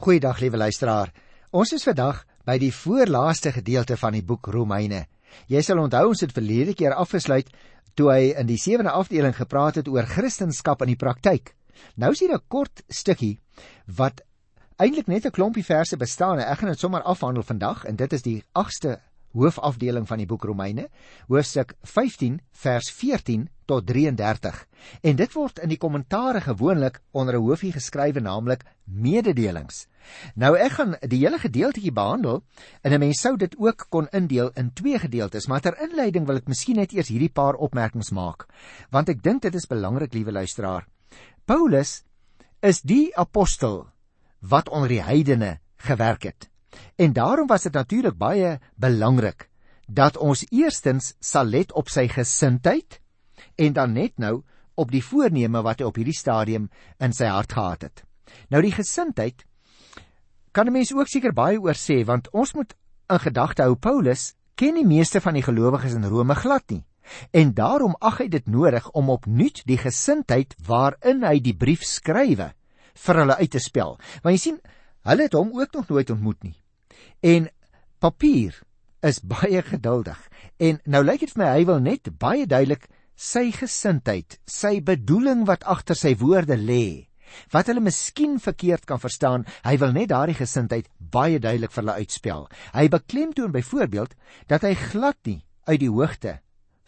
Goeiedag liewe luisteraar. Ons is vandag by die voorlaaste gedeelte van die boek Romeine. Jy sal onthou ons het verlede keer afgesluit toe hy in die sewende afdeling gepraat het oor Christendom in die praktyk. Nou is hier 'n kort stukkie wat eintlik net 'n klompie verse bestaan. Ek gaan dit sommer afhandel vandag en dit is die 8ste hoofafdeling van die boek Romeine, hoofstuk 15 vers 14 tot 33. En dit word in die kommentare gewoonlik onder 'n hoofie geskrywe naamlik mededelings. Nou ek gaan die hele gedeeltjie behandel en 'n mens sou dit ook kon indeel in twee gedeeltes, maar ter inleiding wil ek miskien net eers hierdie paar opmerkings maak, want ek dink dit is belangrik, liewe luisteraar. Paulus is die apostel wat onder die heidene gewerk het. En daarom was dit natuurlik baie belangrik dat ons eerstens sal let op sy gesindheid en dan net nou op die voorneme wat hy op hierdie stadium in sy hart gehad het. Nou die gesindheid kan 'n mens ook seker baie oor sê want ons moet in gedagte hou Paulus ken die meeste van die gelowiges in Rome glad nie. En daarom ag hy dit nodig om opnuut die gesindheid waarin hy die brief skrywe vir hulle uit te spel. Want jy sien, hulle het hom ook nog nooit ontmoet nie. En papier is baie geduldig. En nou lyk dit vir my hy wil net baie duidelik sy gesindheid, sy bedoeling wat agter sy woorde lê, wat hulle miskien verkeerd kan verstaan, hy wil net daardie gesindheid baie duidelik vir hulle uitspel. Hy beklemtoon byvoorbeeld dat hy glad nie uit die hoogte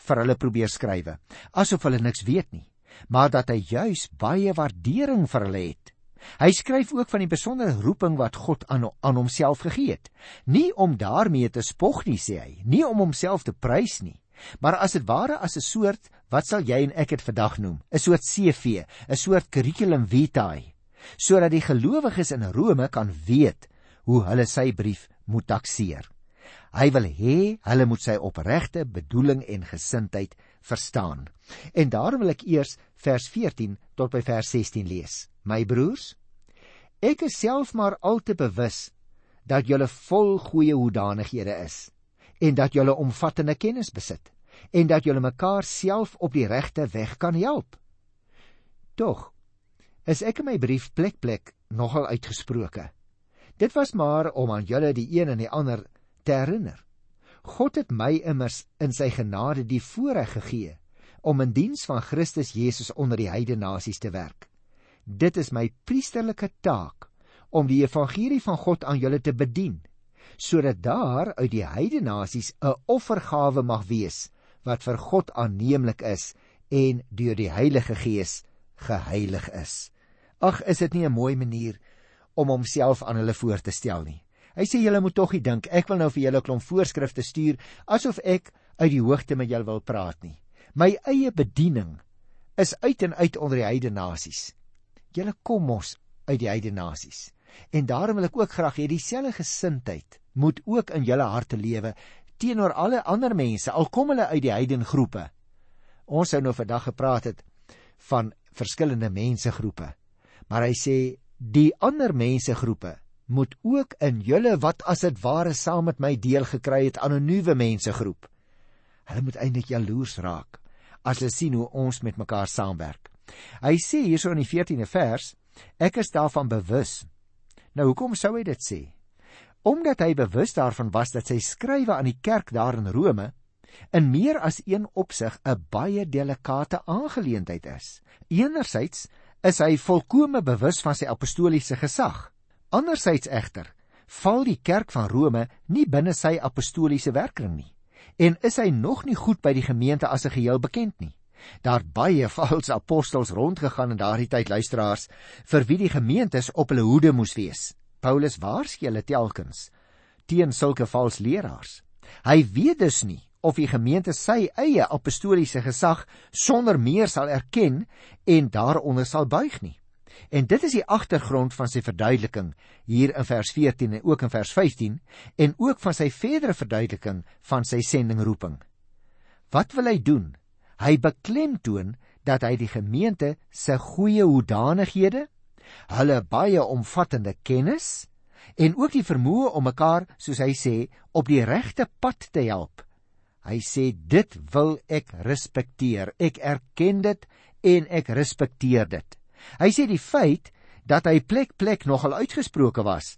vir hulle probeer skrywe, asof hulle niks weet nie, maar dat hy juis baie waardering vir hulle het. Hy skryf ook van die besondere roeping wat God aan aan homself gegee het. Nie om daarmee te spog nie, sê hy, nie om homself te prys nie, maar as dit ware as 'n soort, wat sal jy en ek dit vandag noem? 'n soort CV, 'n soort curriculum vitae, sodat die gelowiges in Rome kan weet hoe hulle sy brief moet takseer. Hy wil hê hulle moet sy opregte bedoeling en gesindheid verstaan. En daarom wil ek eers vers 14 tot by vers 16 lees. My broers, ek is self maar al te bewus dat julle vol goeie hoedanighede is en dat julle omvattende kennis besit en dat julle mekaar self op die regte weg kan help. Tog is ek in my brief plek plek nogal uitgesproke. Dit was maar om aan julle die een en die ander te herinner. God het my immers in sy genade die voorreg gegee om in diens van Christus Jesus onder die heidene nasies te werk. Dit is my priesterlike taak om die evangelie van God aan julle te bedien sodat daar uit die heidene nasies 'n offergawe mag wees wat vir God aanneemlik is en deur die Heilige Gees geheilig is. Ag, is dit nie 'n mooi manier om homself aan hulle voor te stel nie. Hy sê julle moet tog nie dink ek wil nou vir julle 'n klomp voorskrifte stuur asof ek uit die hoogte met julle wil praat nie. My eie bediening is uit en uit onder die heidene nasies. Julle kom mos uit die heidene nasies. En daarom wil ek ook graag hê dieselfde gesindheid moet ook in julle harte lewe teenoor alle ander mense al kom hulle uit die heidene groepe. Ons sou nou vandag gepraat het van verskillende mensegroepe. Maar hy sê die ander mensegroepe moet ook in julle wat as dit ware saam met my deel gekry het aan 'n nuwe mensegroep. Hulle moet eintlik jaloers raak as hulle sien hoe ons met mekaar saamwerk. Hy sê hierso in die 14de vers, ek is daarvan bewus. Nou hoekom sou hy dit sê? omdat hy bewus daarvan was dat sy skrywe aan die kerk daar in Rome in meer as een opsig 'n baie delikate aangeleentheid is. Enerzijds is hy volkome bewus van sy apostoliese gesag. Anderzijds egter val die kerk van Rome nie binne sy apostoliese werkring nie en is hy nog nie goed by die gemeente as 'n geheel bekend nie. Daar baie valse apostels rondgegaan in daardie tyd luisteraars vir wie die gemeentes op hulle hoede moes wees. Paulus waarsku hulle telkens teen sulke vals leraars. Hy weet dus nie of die gemeente sy eie apostoliese gesag sonder meer sal erken en daaronder sal buig nie. En dit is die agtergrond van sy verduideliking hier in vers 14 en ook in vers 15 en ook van sy verdere verduideliking van sy sendingroeping. Wat wil hy doen? Hy beklemtoon dat hy die gemeente se goeie hoedanighede hulle baie omvattende kennis en ook die vermoë om mekaar, soos hy sê, op die regte pad te help. Hy sê dit wil ek respekteer. Ek erken dit en ek respekteer dit. Hy sê die feit dat hy plek plek nogal uitgesproke was,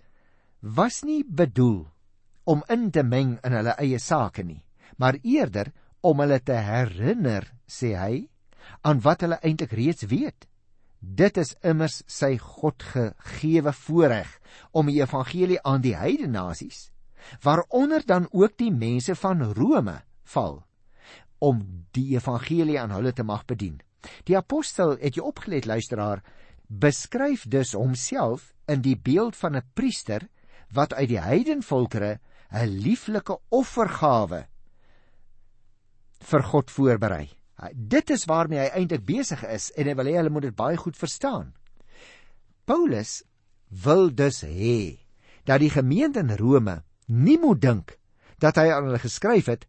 was nie bedoel om in te meng in hulle eie sake nie, maar eerder om hulle te herinner, sê hy, aan wat hulle eintlik reeds weet. Dit is immers sy God gegeewe voorreg om die evangelie aan die heidene nasies, waaronder dan ook die mense van Rome val, om die evangelie aan hulle te mag bedien. Die apostel, het jy opgelet luisteraar, beskryf dus homself in die beeld van 'n priester wat uit die heidenvolkere 'n lieflike offergawe vir God voorberei. Dit is waarmee hy eintlik besig is en hy wil hê hulle moet dit baie goed verstaan. Paulus wil dus hê dat die gemeente in Rome nie moet dink dat hy aan hulle geskryf het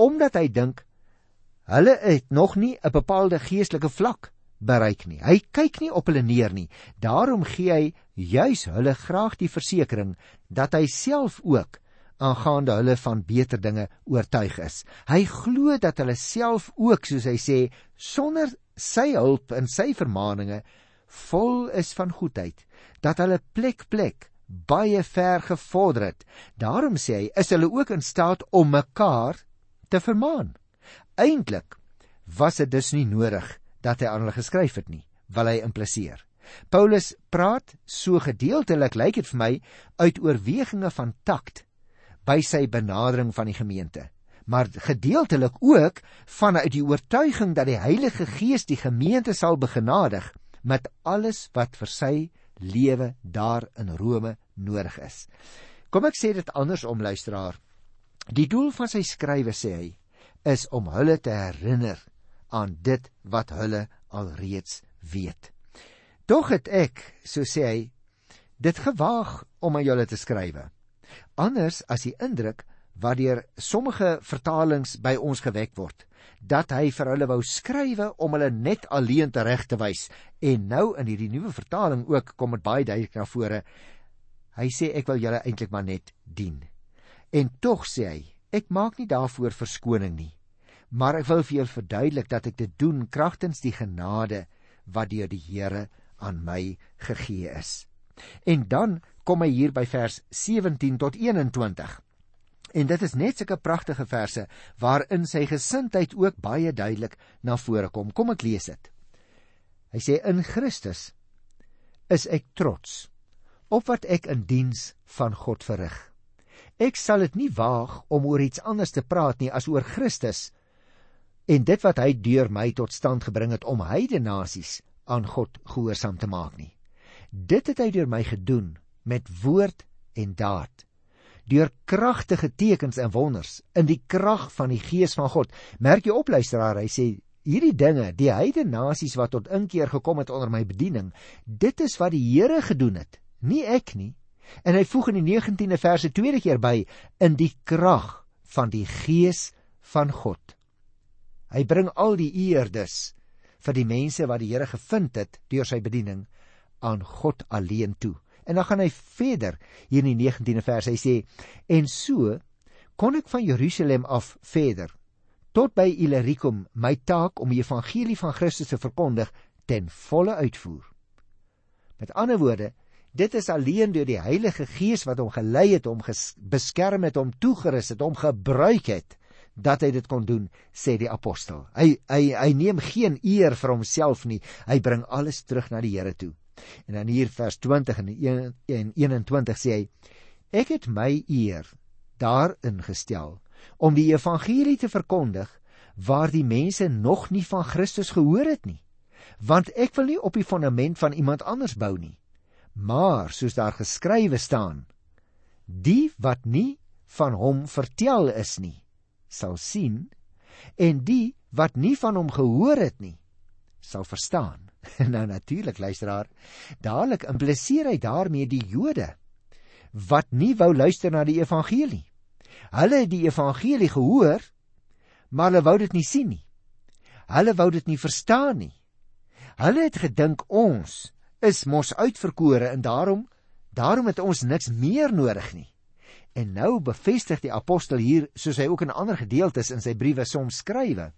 omdat hy dink hulle het nog nie 'n bepaalde geestelike vlak bereik nie. Hy kyk nie op hulle neer nie. Daarom gee hy juis hulle graag die versekering dat hy self ook aangaande hulle van beter dinge oortuig is. Hy glo dat hulle self ook, soos hy sê, sonder sy hulp en sy vermaaninge vol is van goedheid, dat hulle plek plek baie ver gevorder het. Daarom sê hy, is hulle ook in staat om mekaar te vermaan. Eintlik was dit dus nie nodig dat hy aan hulle geskryf het nie, wil hy impliseer. Paulus praat so gedeeltelik lyk dit vir my uit oorweginge van takt by sy benadering van die gemeente, maar gedeeltelik ook vanuit die oortuiging dat die Heilige Gees die gemeente sal begenadig met alles wat vir sy lewe daar in Rome nodig is. Kom ek sê dit andersom luisteraar. Die doel van sy skrywe sê hy is om hulle te herinner aan dit wat hulle alreeds weet. Tog het ek, so sê hy, dit gewaag om aan julle te skrywe anders as die indruk wat deur sommige vertalings by ons gewek word dat hy vir hulle wou skrywe om hulle net alleen te reg te wys. En nou in hierdie nuwe vertaling ook kom dit baie duidelik na vore. Hy sê ek wil julle eintlik maar net dien. En tog sê hy ek maak nie daarvoor verskoning nie maar ek wil vir julle verduidelik dat ek dit doen kragtens die genade wat deur die Here aan my gegee is. En dan kom hy hier by vers 17 tot 21. En dit is net sulke pragtige verse waarin sy gesindheid ook baie duidelik na vore kom. Kom ek lees dit. Hy sê in Christus is ek trots op wat ek in diens van God verrig. Ek sal dit nie waag om oor iets anders te praat nie as oor Christus en dit wat hy deur my tot stand gebring het om heidene nasies aan God gehoorsaam te maak nie. Dit het hy deur my gedoen met woord en daad deur kragtige tekens en wonders in die krag van die gees van God. Merk jy op luisteraar, hy sê hierdie dinge, die heidene nasies wat tot inkeer gekom het onder my bediening, dit is wat die Here gedoen het, nie ek nie. En hy voeg in die 19de verse tweede keer by in die krag van die gees van God. Hy bring al die eer dus vir die mense wat die Here gevind het deur sy bediening aan God alleen toe. En dan gaan hy verder hier in die 19de vers. Hy sê: "En so kon ek van Jerusalem af verder tot by Illyricum my taak om die evangelie van Christus te verkondig ten volle uitvoer." Met ander woorde, dit is alleen deur die Heilige Gees wat hom gelei het, hom beskerm het, hom toegerus het, hom gebruik het dat hy dit kon doen, sê die apostel. Hy hy hy neem geen eer vir homself nie. Hy bring alles terug na die Here toe. En dan hier vers 20 en 21 sê hy: Ek het my eer daarin gestel om die evangelie te verkondig waar die mense nog nie van Christus gehoor het nie. Want ek wil nie op die fondament van iemand anders bou nie, maar soos daar geskrywe staan: Die wat nie van hom vertel is nie, sal sien en die wat nie van hom gehoor het nie, sal verstaan. nou natuurlik luisteraar, dadelik impliseer hy daarmee die Jode wat nie wou luister na die evangelie. Hulle het die evangelie gehoor, maar hulle wou dit nie sien nie. Hulle wou dit nie verstaan nie. Hulle het gedink ons is mos uitverkore en daarom daarom het ons niks meer nodig nie. En nou bevestig die apostel hier, soos hy ook in ander gedeeltes in sy briewe soms skrywe,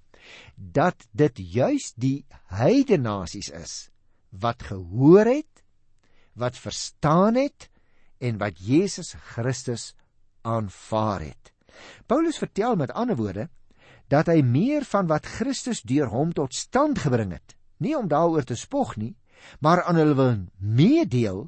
dat dit juis die heidene nasies is wat gehoor het wat verstaan het en wat Jesus Christus aanvaar het. Paulus vertel met ander woorde dat hy meer van wat Christus deur hom tot stand gebring het, nie om daaroor te spog nie, maar aan hulle wil meedeel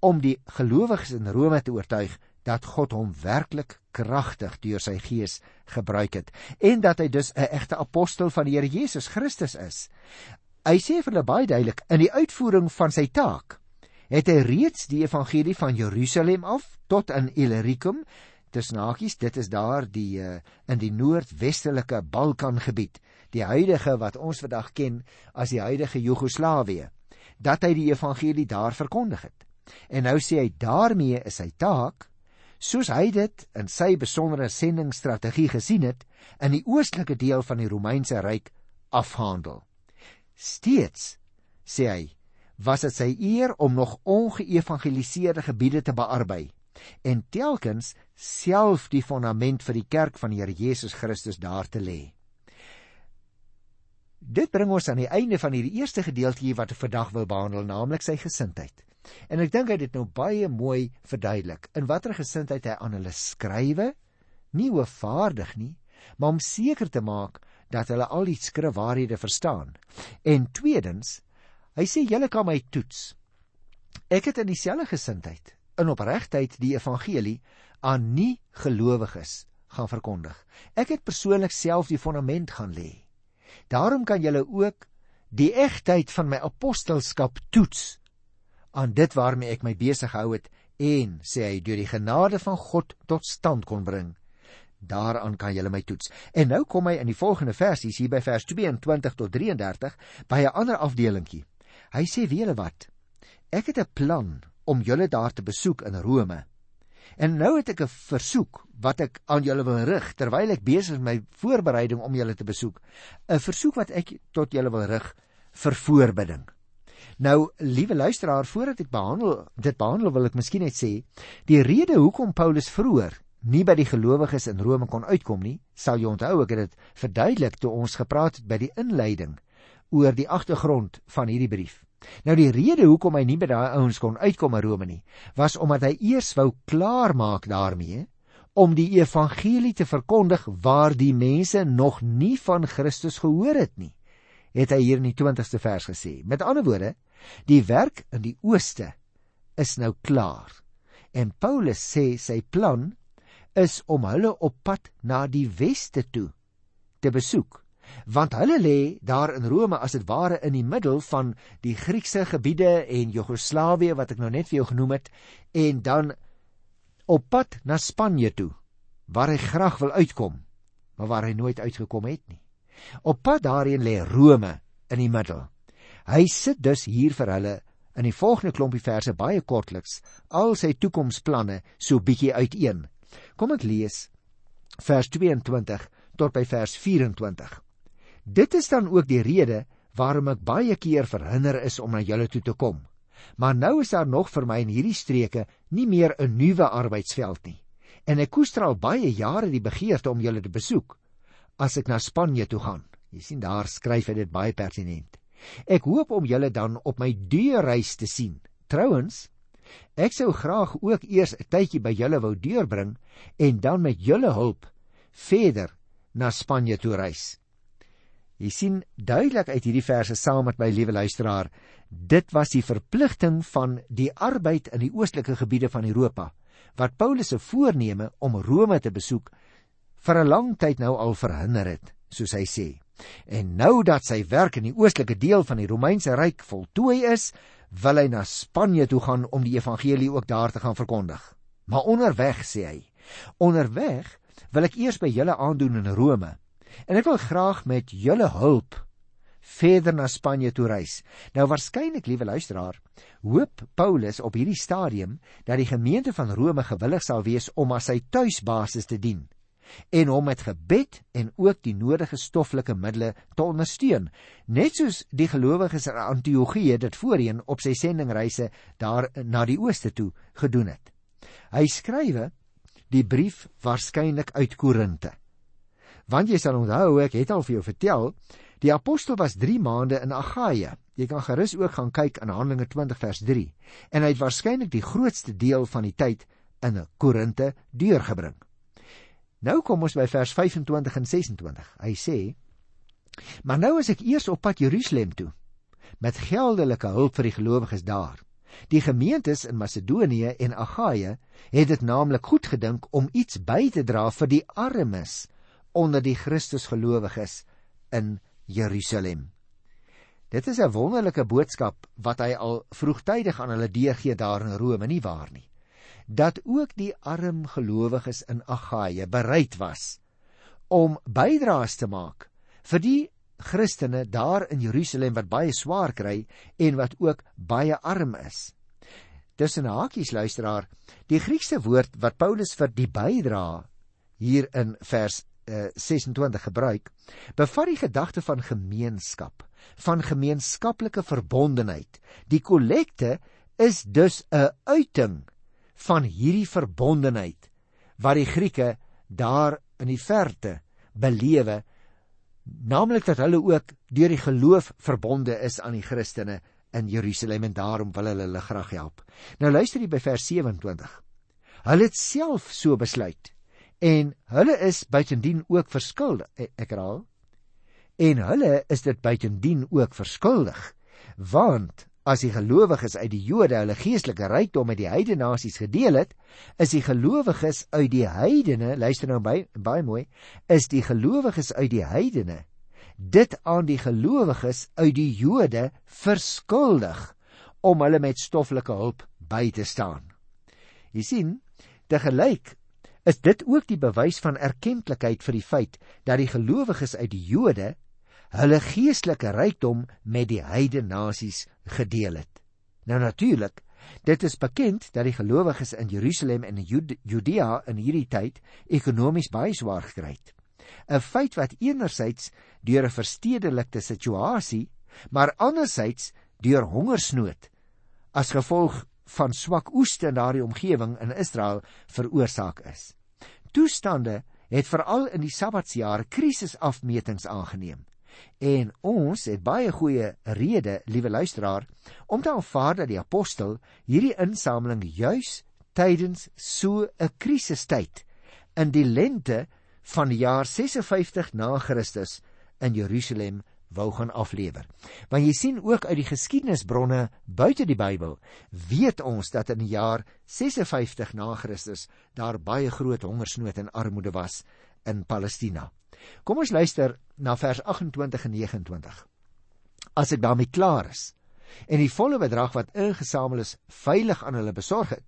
om die gelowiges in Rome te oortuig dat God hom werklik kragtig deur sy gees gebruik het en dat hy dus 'n egte apostel van die Here Jesus Christus is. Hy sê vir hulle baie duidelik in die uitvoering van sy taak het hy reeds die evangelie van Jerusalem af tot in Illyricum tussen hakies dit is daar die uh, in die noordwestelike Balkan gebied die huidige wat ons vandag ken as die huidige Joegoslawië dat hy die evangelie daar verkondig het en nou sê hy daarmee is sy taak soos hy dit in sy besondere sendingstrategie gesien het in die oostelike deel van die Romeinse ryk afhandel steeds sê hy was dit sy eer om nog ongeëvangeliseerde gebiede te bearbei en telkens self die fondament vir die kerk van die Here Jesus Christus daar te lê. Dit bring ons aan die einde van hierdie eerste gedeeltjie wat ek vandag wil behandel, naamlik sy gesindheid. En ek dink hy het dit nou baie mooi verduidelik in watter gesindheid hy aan hulle skrywe, nie hoofvaardig nie, maar om seker te maak dat hulle al die skrifwaarhede verstaan. En tweedens, hy sê julle kan my toets. Ek het in dieselfde gesindheid in opregtheid die evangelie aan nie gelowiges gaan verkondig. Ek het persoonlik self die fondament gaan lê. Daarom kan julle ook die egtheid van my apostelskap toets aan dit waarmee ek my besig gehou het en sê hy deur die genade van God tot stand kon bring. Daaraan kan julle my toets. En nou kom hy in die volgende versies hier by vers 22 tot 33 by 'n ander afdelingkie. Hy sê julle wat? Ek het 'n plan om julle daar te besoek in Rome. En nou het ek 'n versoek wat ek aan julle wil rig terwyl ek besig is met my voorbereiding om julle te besoek. 'n Versoek wat ek tot julle wil rig vir voorbidding. Nou, liewe luisteraar, voordat ek behandel dit behandel wil ek miskien net sê, die rede hoekom Paulus vroeër nie by die gelowiges in Rome kon uitkom nie, sal jy onthou ek het dit verduidelik toe ons gepraat het by die inleiding oor die agtergrond van hierdie brief. Nou die rede hoekom hy nie by daai ouens kon uitkom in Rome nie, was omdat hy eers wou klaarmaak daarmee om die evangelie te verkondig waar die mense nog nie van Christus gehoor het nie. Het hy hier in die 20ste vers gesê. Met ander woorde, die werk in die ooste is nou klaar. En Paulus sê sy plan is om hulle op pad na die weste toe te besoek want hulle lê daar in Rome as dit ware in die middel van die Griekse gebiede en Jogoslawië wat ek nou net vir jou genoem het en dan op pad na Spanje toe waar hy graag wil uitkom maar waar hy nooit uitgekom het nie op pad daarheen lê Rome in die middel hy sit dus hier vir hulle in die volgende klompie verse baie kortliks al sy toekomsplanne so bietjie uiteen kom ek lees vers 22 tot by vers 24 Dit is dan ook die rede waarom ek baie keer verhinder is om na julle toe te kom. Maar nou is daar nog vir my in hierdie streke nie meer 'n nuwe arbeidsveld nie. En ek koester al baie jare die begeerte om julle te besoek as ek na Spanje toe gaan. Jy sien daar skryf hy dit baie pertinent. Ek hoop om julle dan op my deurreis te sien. Trouwens, ek sou graag ook eers 'n tydjie by julle wou deurbring en dan met julle hulp verder na Spanje toe reis. Jy sien duidelik uit hierdie verse saam met my liewe luisteraar, dit was die verpligting van die arbeid in die oostelike gebiede van Europa wat Paulus se voorneme om Rome te besoek vir 'n lang tyd nou al verhinder het, soos hy sê. En nou dat sy werk in die oostelike deel van die Romeinse ryk voltooi is, wil hy na Spanje toe gaan om die evangelie ook daar te gaan verkondig. Maar onderweg sê hy, onderweg wil ek eers by julle aandoen in Rome En ek wil graag met julle hulp verder na Spanje toe reis. Nou waarskynlik, liewe luisteraar, hoop Paulus op hierdie stadium dat die gemeente van Rome gewillig sal wees om as sy tuisbasis te dien en hom met gebed en ook die nodige stoffelike middele te ondersteun, net soos die gelowiges in Antiochië dit voorheen op sy sendingreise daar na die ooste toe gedoen het. Hy skrywe die brief waarskynlik uit Korinte. Want jy sal onthou, ek het al vir jou vertel, die apostel was 3 maande in Agaia Jy kan gerus ook gaan kyk in Handelinge 20 vers 3 en hy het waarskynlik die grootste deel van die tyd in Korinte deurgebring. Nou kom ons by vers 25 en 26. Hy sê: "Maar nou as ek eers op pad Jerusalem toe met geldelike hulp vir die gelowiges daar. Die gemeentes in Macedonië en Agaia het dit naamlik goed gedink om iets by te dra vir die armes onder die Christusgelowiges in Jerusalem." Dit is 'n wonderlike boodskap wat hy al vroegtydig aan hulle deurgee daar in Rome, nie waar nie? Dat ook die arm gelowiges in Agaia bereid was om bydraes te maak vir die Christene daar in Jerusalem wat baie swaar kry en wat ook baie arm is. Tussen hakies luisteraar, die Griekse woord wat Paulus vir die bydra hier in vers uh, eh, 26 gebruik, bevat die gedagte van gemeenskap van gemeenskaplike verbondenheid. Die kollekte is dus 'n uiting van hierdie verbondenheid wat die Grieke daar in die verte belewe, naamlik dat hulle ook deur die geloof verbonde is aan die Christene in Jerusalem en daarom wil hulle hulle graag help. Nou luister jy by vers 27. Hulle het self so besluit en hulle is buitendien ook verskuldig. Ek herhaal, en hulle is dit buitendien ook verskuldig want as die gelowiges uit die Jode hulle geestelike rykdom met die heidene nasies gedeel het is die gelowiges uit die heidene luister nou by baie mooi is die gelowiges uit die heidene dit aan die gelowiges uit die Jode verskuldig om hulle met stoffelike hulp by te staan. Jy sien te gelyk is dit ook die bewys van erkenklikheid vir die feit dat die gelowiges uit die Jode hulle geestelike rykdom met die heidene nasies gedeel het. Nou natuurlik, dit is bekend dat die gelowiges in Jerusalem en Judea in hierdie tyd ekonomies baie swaar gekry het. 'n Feit wat enerzijds deur 'n verstedelikte situasie, maar anderzijds deur hongersnood as gevolg van swak oeste in daardie omgewing in Israel veroorsaak is. Toestande het veral in die Sabbatsjare krisisafmetings aangeneem. En ons het baie goeie rede, liewe luisteraar, om te aanvaar dat die apostel hierdie insameling juis tydens so 'n krisistyd in die lente van die jaar 56 na Christus in Jerusalem wou gaan aflewer. Want jy sien ook uit die geskiedenisbronne buite die Bybel, weet ons dat in die jaar 56 na Christus daar baie groot hongersnood en armoede was in Palestina. Kom ons luister na vers 28 en 29. As ek daarmee klaar is en die volle bedrag wat ingesamel is veilig aan hulle besorg het,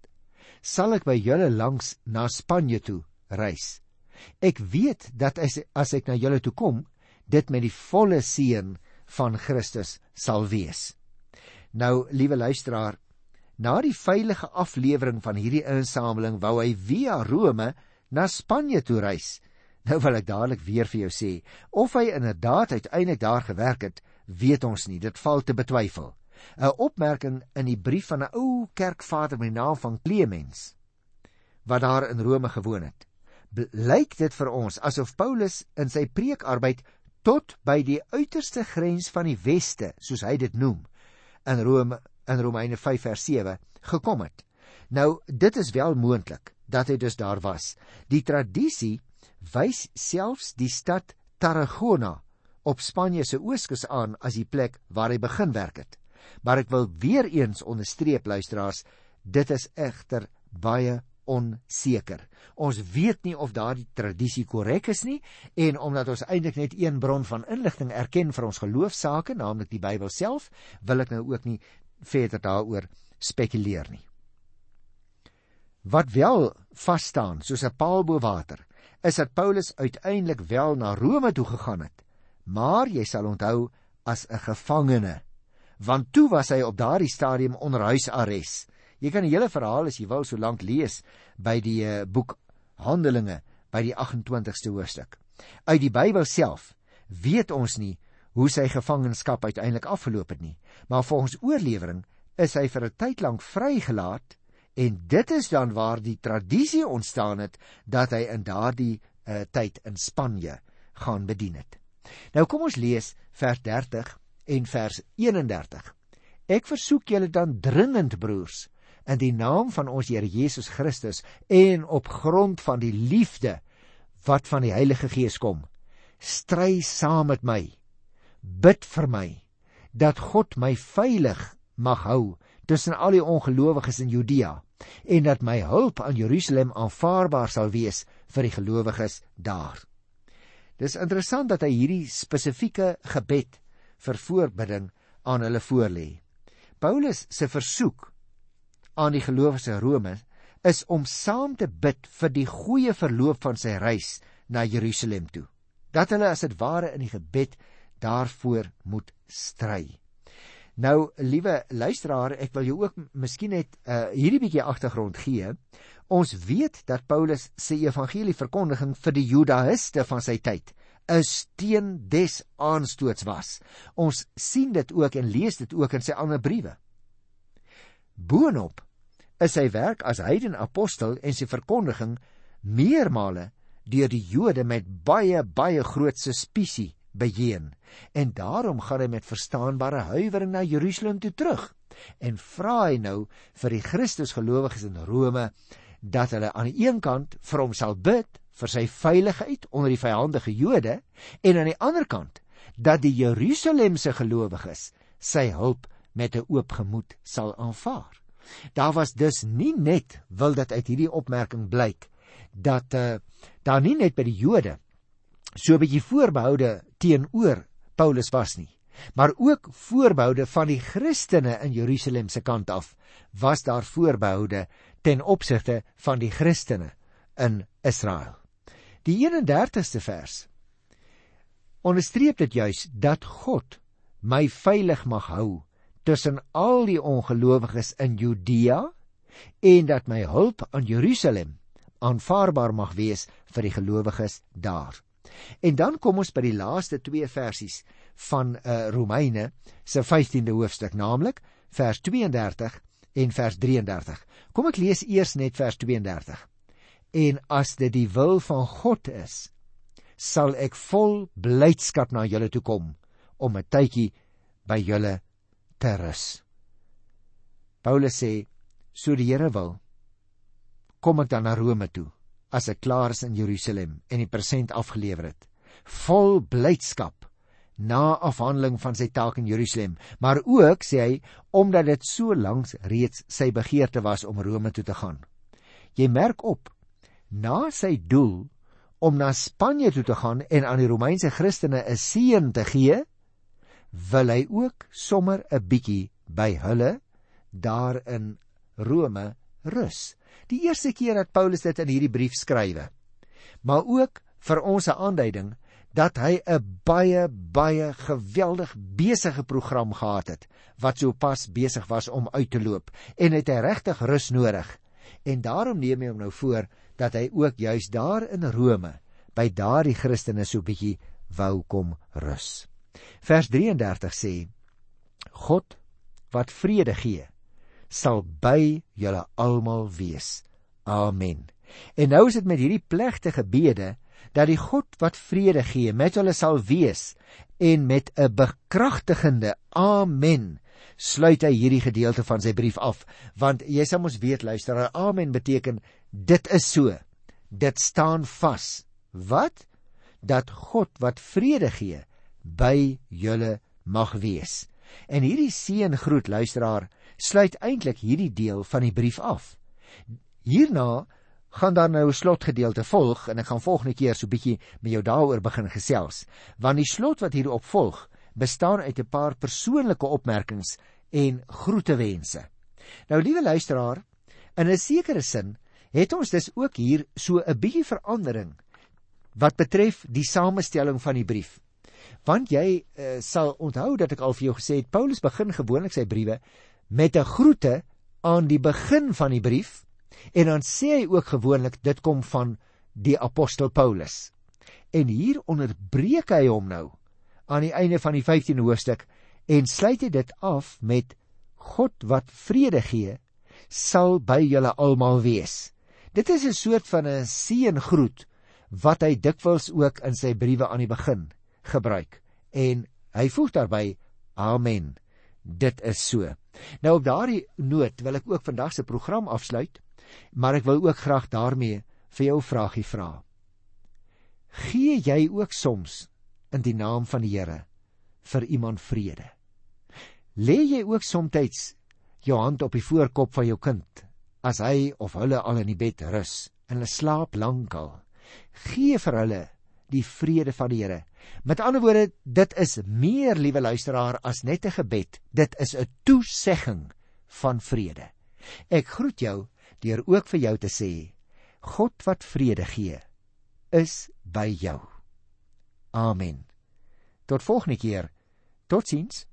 sal ek by julle langs na Spanje toe reis. Ek weet dat as, as ek na julle toe kom, dit met die volle seën van Christus sal wees. Nou, liewe luisteraar, na die veilige aflewering van hierdie insameling wou hy via Rome na Spanje toe reis Nou wil ek dadelik weer vir jou sê, of hy inderdaad uiteindelik daar gewerk het, weet ons nie, dit val te betwyfel. 'n Opmerking in die brief van 'n ou kerkvader met die naam van Clemens wat daar in Rome gewoon het. Blyk dit vir ons asof Paulus in sy preekarbeid tot by die uiterste grens van die weste, soos hy dit noem, in Rome in Romeine 5 vers 7 gekom het. Nou, dit is wel moontlik dat hy dus daar was. Die tradisie wys selfs die stad Tarragona op Spanje se ooskus aan as die plek waar hy begin werk het. Maar ek wil weer eens onderstreep luisteraars, dit is egter baie onseker. Ons weet nie of daardie tradisie korrek is nie en omdat ons eintlik net een bron van inligting erken vir ons geloofsaake, naamlik die Bybel self, wil ek nou ook nie verder daaroor spekuleer nie. Wat wel vas staan soos 'n paal bo water is dat Paulus uiteindelik wel na Rome toe gegaan het. Maar jy sal onthou as 'n gevangene, want toe was hy op daardie stadium onder huisarrest. Jy kan die hele verhaal as jy wil so lank lees by die uh, boek Handelinge by die 28ste hoofstuk. Uit die Bybel self weet ons nie hoe sy gevangenskap uiteindelik afgeloop het nie, maar volgens oorlewering is hy vir 'n tyd lank vrygelaat En dit is dan waar die tradisie ontstaan het dat hy in daardie uh, tyd in Spanje gaan bedien het. Nou kom ons lees vers 30 en vers 31. Ek versoek julle dan dringend broers in die naam van ons Here Jesus Christus en op grond van die liefde wat van die Heilige Gees kom stry saam met my bid vir my dat God my veilig mag hou tussen al die ongelowiges in Judea en dat my hulp aan Jerusalem aanvaarbaar sal wees vir die gelowiges daar. Dis interessant dat hy hierdie spesifieke gebed vir voorbidding aan hulle voorlê. Paulus se versoek aan die gelowiges in Rome is om saam te bid vir die goeie verloop van sy reis na Jerusalem toe. Dat hulle as dit ware in die gebed daarvoor moet stry. Nou, liewe luisteraar, ek wil jou ook miskien net uh, hierdie bietjie agtergrond gee. Ons weet dat Paulus se evangelie verkondiging vir die Judaïste van sy tyd 'n steen des aanstoots was. Ons sien dit ook en lees dit ook in sy ander briewe. Boonop is sy werk as heiden apostel en sy verkondiging meermale deur die Jode met baie baie groot suspisie bejeen en daarom gaan hy met verstaanbare huiwering na Jerusalem toe terug en vra hy nou vir die Christusgelowiges in Rome dat hulle aan die een kant vir hom sal bid vir sy veiligheid onder die vyandige Jode en aan die ander kant dat die Jerusalemse gelowiges sy hulp met 'n oop gemoed sal aanvaar. Daar was dus nie net wil dat uit hierdie opmerking blyk dat uh, daar nie net by die Jode so 'n bietjie voorbehoude teenoor Paulus was nie. Maar ook voorbehoude van die Christene in Jerusalem se kant af was daar voorbehoude ten opsigte van die Christene in Israel. Die 31ste vers onderstreep dit juis dat God my veilig mag hou tussen al die ongelowiges in Judea en dat my hulp aan Jerusalem aanvaarbaar mag wees vir die gelowiges daar. En dan kom ons by die laaste twee versies van uh, Romeine se 15de hoofstuk, naamlik vers 32 en vers 33. Kom ek lees eers net vers 32. En as dit die wil van God is, sal ek vol blydskap na julle toe kom om 'n tydjie by julle te rus. Paulus sê, so die Here wil, kom ek dan na Rome toe as ek klaar is in Jerusalem en die persent afgelewer het. Vol blydskap na afhandeling van sy taak in Jerusalem, maar ook sê hy omdat dit so lank reeds sy begeerte was om Rome toe te gaan. Jy merk op, na sy doel om na Spanje toe te gaan en aan die Romeinse Christene 'n seën te gee, wil hy ook sommer 'n bietjie by hulle daar in Rome rus die eerste keer dat Paulus dit in hierdie brief skrywe. Maar ook vir ons 'n aanduiding dat hy 'n baie baie geweldig besige program gehad het wat sopas besig was om uit te loop en het hy regtig rus nodig. En daarom neem hy hom nou voor dat hy ook juis daar in Rome by daardie Christene so bietjie wou kom rus. Vers 33 sê: God wat vrede gee sal by julle almal wees. Amen. En nou is dit met hierdie plegtige bede dat die God wat vrede gee met hulle sal wees en met 'n bekragtigende amen sluit hy hierdie gedeelte van sy brief af. Want jy sal mos weet luister amen beteken dit is so. Dit staan vas. Wat? Dat God wat vrede gee by julle mag wees en hierdie seën groet luisteraar sluit eintlik hierdie deel van die brief af. Hierna gaan daar nou 'n slotgedeelte volg en ek gaan volgende keer so bietjie met jou daaroor begin gesels, want die slot wat hierop volg bestaan uit 'n paar persoonlike opmerkings en groetewense. Nou liewe luisteraar, in 'n sekere sin het ons dus ook hier so 'n bietjie verandering wat betref die samestelling van die brief. Want jy uh, sal onthou dat ek al vir jou gesê het Paulus begin gewoonlik sy briewe met 'n groete aan die begin van die brief en dan sê hy ook gewoonlik dit kom van die apostel Paulus. En hier onderbreek hy hom nou aan die einde van die 15de hoofstuk en sluit hy dit af met God wat vrede gee sal by julle almal wees. Dit is 'n soort van 'n seëngroet wat hy dikwels ook in sy briewe aan die begin gebruik. En hy voeg daarby Amen. Dit is so. Nou op daardie noot wil ek ook vandag se program afsluit, maar ek wil ook graag daarmee vir jou 'n vragie vra. Gee jy ook soms in die naam van die Here vir iemand vrede? Lê jy ook soms jou hand op die voorkop van jou kind as hy of hulle al in die bed rus en hulle slaap lankal? Gee vir hulle die vrede van die Here. Met ander woorde, dit is meer, liewe luisteraar, as net 'n gebed. Dit is 'n toesegging van vrede. Ek groet jou deur ook vir jou te sê: God wat vrede gee, is by jou. Amen. Tot volgende keer. Totsiens.